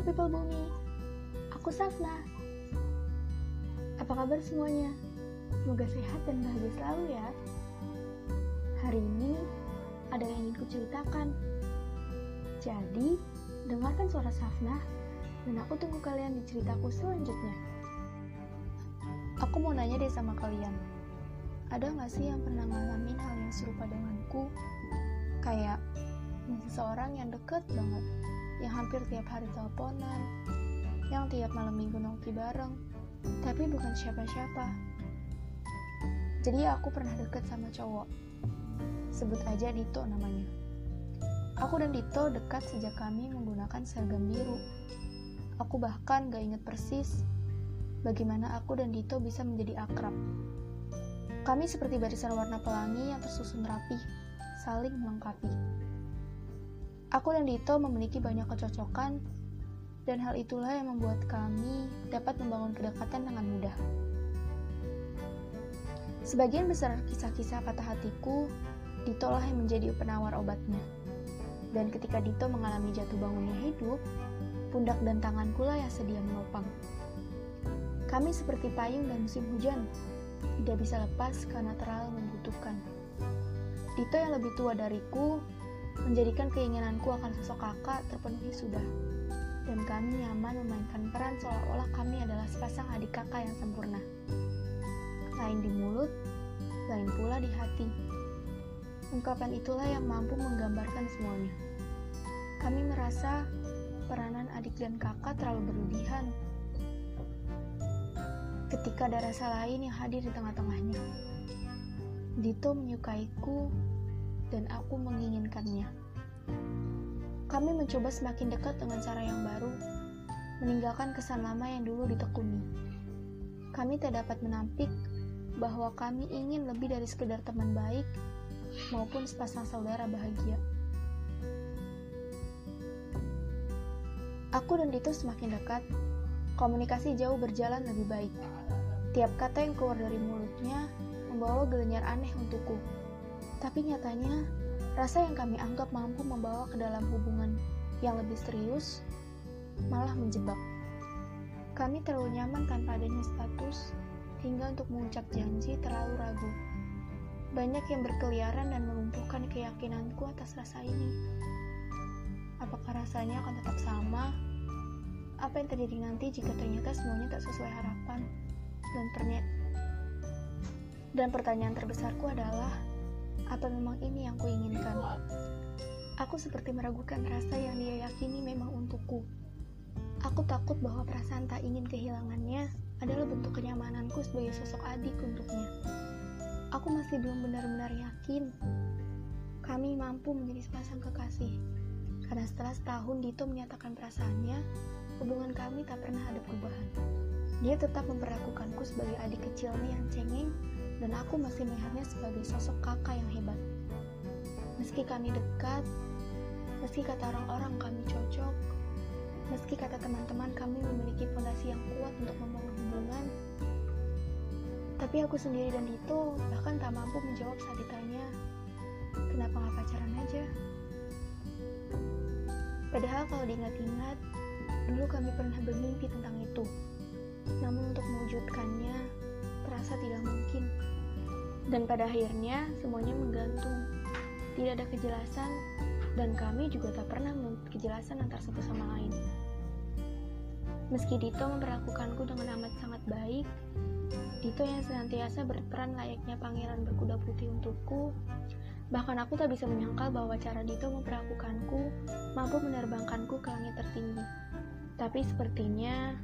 Halo people bumi, aku Safna. Apa kabar semuanya? Semoga sehat dan bahagia selalu ya. Hari ini ada yang ingin kuceritakan. Jadi, dengarkan suara Safna dan aku tunggu kalian di ceritaku selanjutnya. Aku mau nanya deh sama kalian, ada nggak sih yang pernah ngalamin hal yang serupa denganku? Kayak seseorang yang deket banget, yang hampir tiap hari teleponan, yang tiap malam minggu nongki bareng, tapi bukan siapa-siapa. Jadi aku pernah deket sama cowok, sebut aja Dito namanya. Aku dan Dito dekat sejak kami menggunakan seragam biru. Aku bahkan gak inget persis bagaimana aku dan Dito bisa menjadi akrab. Kami seperti barisan warna pelangi yang tersusun rapi, saling melengkapi. Aku dan Dito memiliki banyak kecocokan, dan hal itulah yang membuat kami dapat membangun kedekatan dengan mudah. Sebagian besar kisah-kisah patah hatiku, Dito lah yang menjadi penawar obatnya. Dan ketika Dito mengalami jatuh bangunnya hidup, pundak dan tanganku lah yang sedia menopang. Kami seperti payung dan musim hujan, tidak bisa lepas karena terlalu membutuhkan. Dito yang lebih tua dariku menjadikan keinginanku akan sosok kakak terpenuhi sudah. Dan kami nyaman memainkan peran seolah-olah kami adalah sepasang adik kakak yang sempurna. Lain di mulut, lain pula di hati. Ungkapan itulah yang mampu menggambarkan semuanya. Kami merasa peranan adik dan kakak terlalu berlebihan ketika ada rasa lain yang hadir di tengah-tengahnya. Dito menyukaiku dan aku menginginkannya. Kami mencoba semakin dekat dengan cara yang baru, meninggalkan kesan lama yang dulu ditekuni. Kami tak dapat menampik bahwa kami ingin lebih dari sekedar teman baik maupun sepasang saudara bahagia. Aku dan Dito semakin dekat, komunikasi jauh berjalan lebih baik. Tiap kata yang keluar dari mulutnya membawa gelenyar aneh untukku. Tapi nyatanya, rasa yang kami anggap mampu membawa ke dalam hubungan yang lebih serius malah menjebak. Kami terlalu nyaman tanpa adanya status, hingga untuk mengucap janji terlalu ragu. Banyak yang berkeliaran dan melumpuhkan keyakinanku atas rasa ini. Apakah rasanya akan tetap sama? Apa yang terjadi nanti jika ternyata semuanya tak sesuai harapan? Dan ternyata dan pertanyaan terbesarku adalah apa memang ini yang kuinginkan? Aku seperti meragukan rasa yang dia yakini memang untukku. Aku takut bahwa perasaan tak ingin kehilangannya adalah bentuk kenyamananku sebagai sosok adik untuknya. Aku masih belum benar-benar yakin kami mampu menjadi sepasang kekasih. Karena setelah setahun Dito menyatakan perasaannya, hubungan kami tak pernah ada perubahan. Dia tetap memperlakukanku sebagai adik kecilnya yang cengeng, dan aku masih melihatnya sebagai sosok kakak yang hebat. Meski kami dekat, meski kata orang-orang kami cocok, meski kata teman-teman kami memiliki fondasi yang kuat untuk membangun hubungan, tapi aku sendiri dan Dito bahkan tak mampu menjawab saat ditanya, kenapa nggak pacaran aja? Padahal kalau diingat-ingat, dulu kami pernah bermimpi tentang itu. Namun untuk mewujudkannya, terasa tidak mungkin. Dan pada akhirnya, semuanya menggantung. Tidak ada kejelasan, dan kami juga tak pernah menuntut kejelasan antar satu sama lain. Meski Dito memperlakukanku dengan amat sangat baik, Dito yang senantiasa berperan layaknya pangeran berkuda putih untukku, bahkan aku tak bisa menyangkal bahwa cara Dito memperlakukanku mampu menerbangkanku ke langit tertinggi. Tapi sepertinya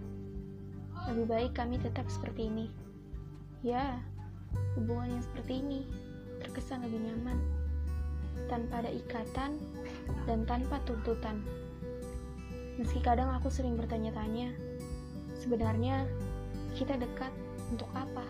lebih baik kami tetap seperti ini. Ya, hubungan yang seperti ini terkesan lebih nyaman, tanpa ada ikatan dan tanpa tuntutan. Meski kadang aku sering bertanya-tanya, sebenarnya kita dekat untuk apa?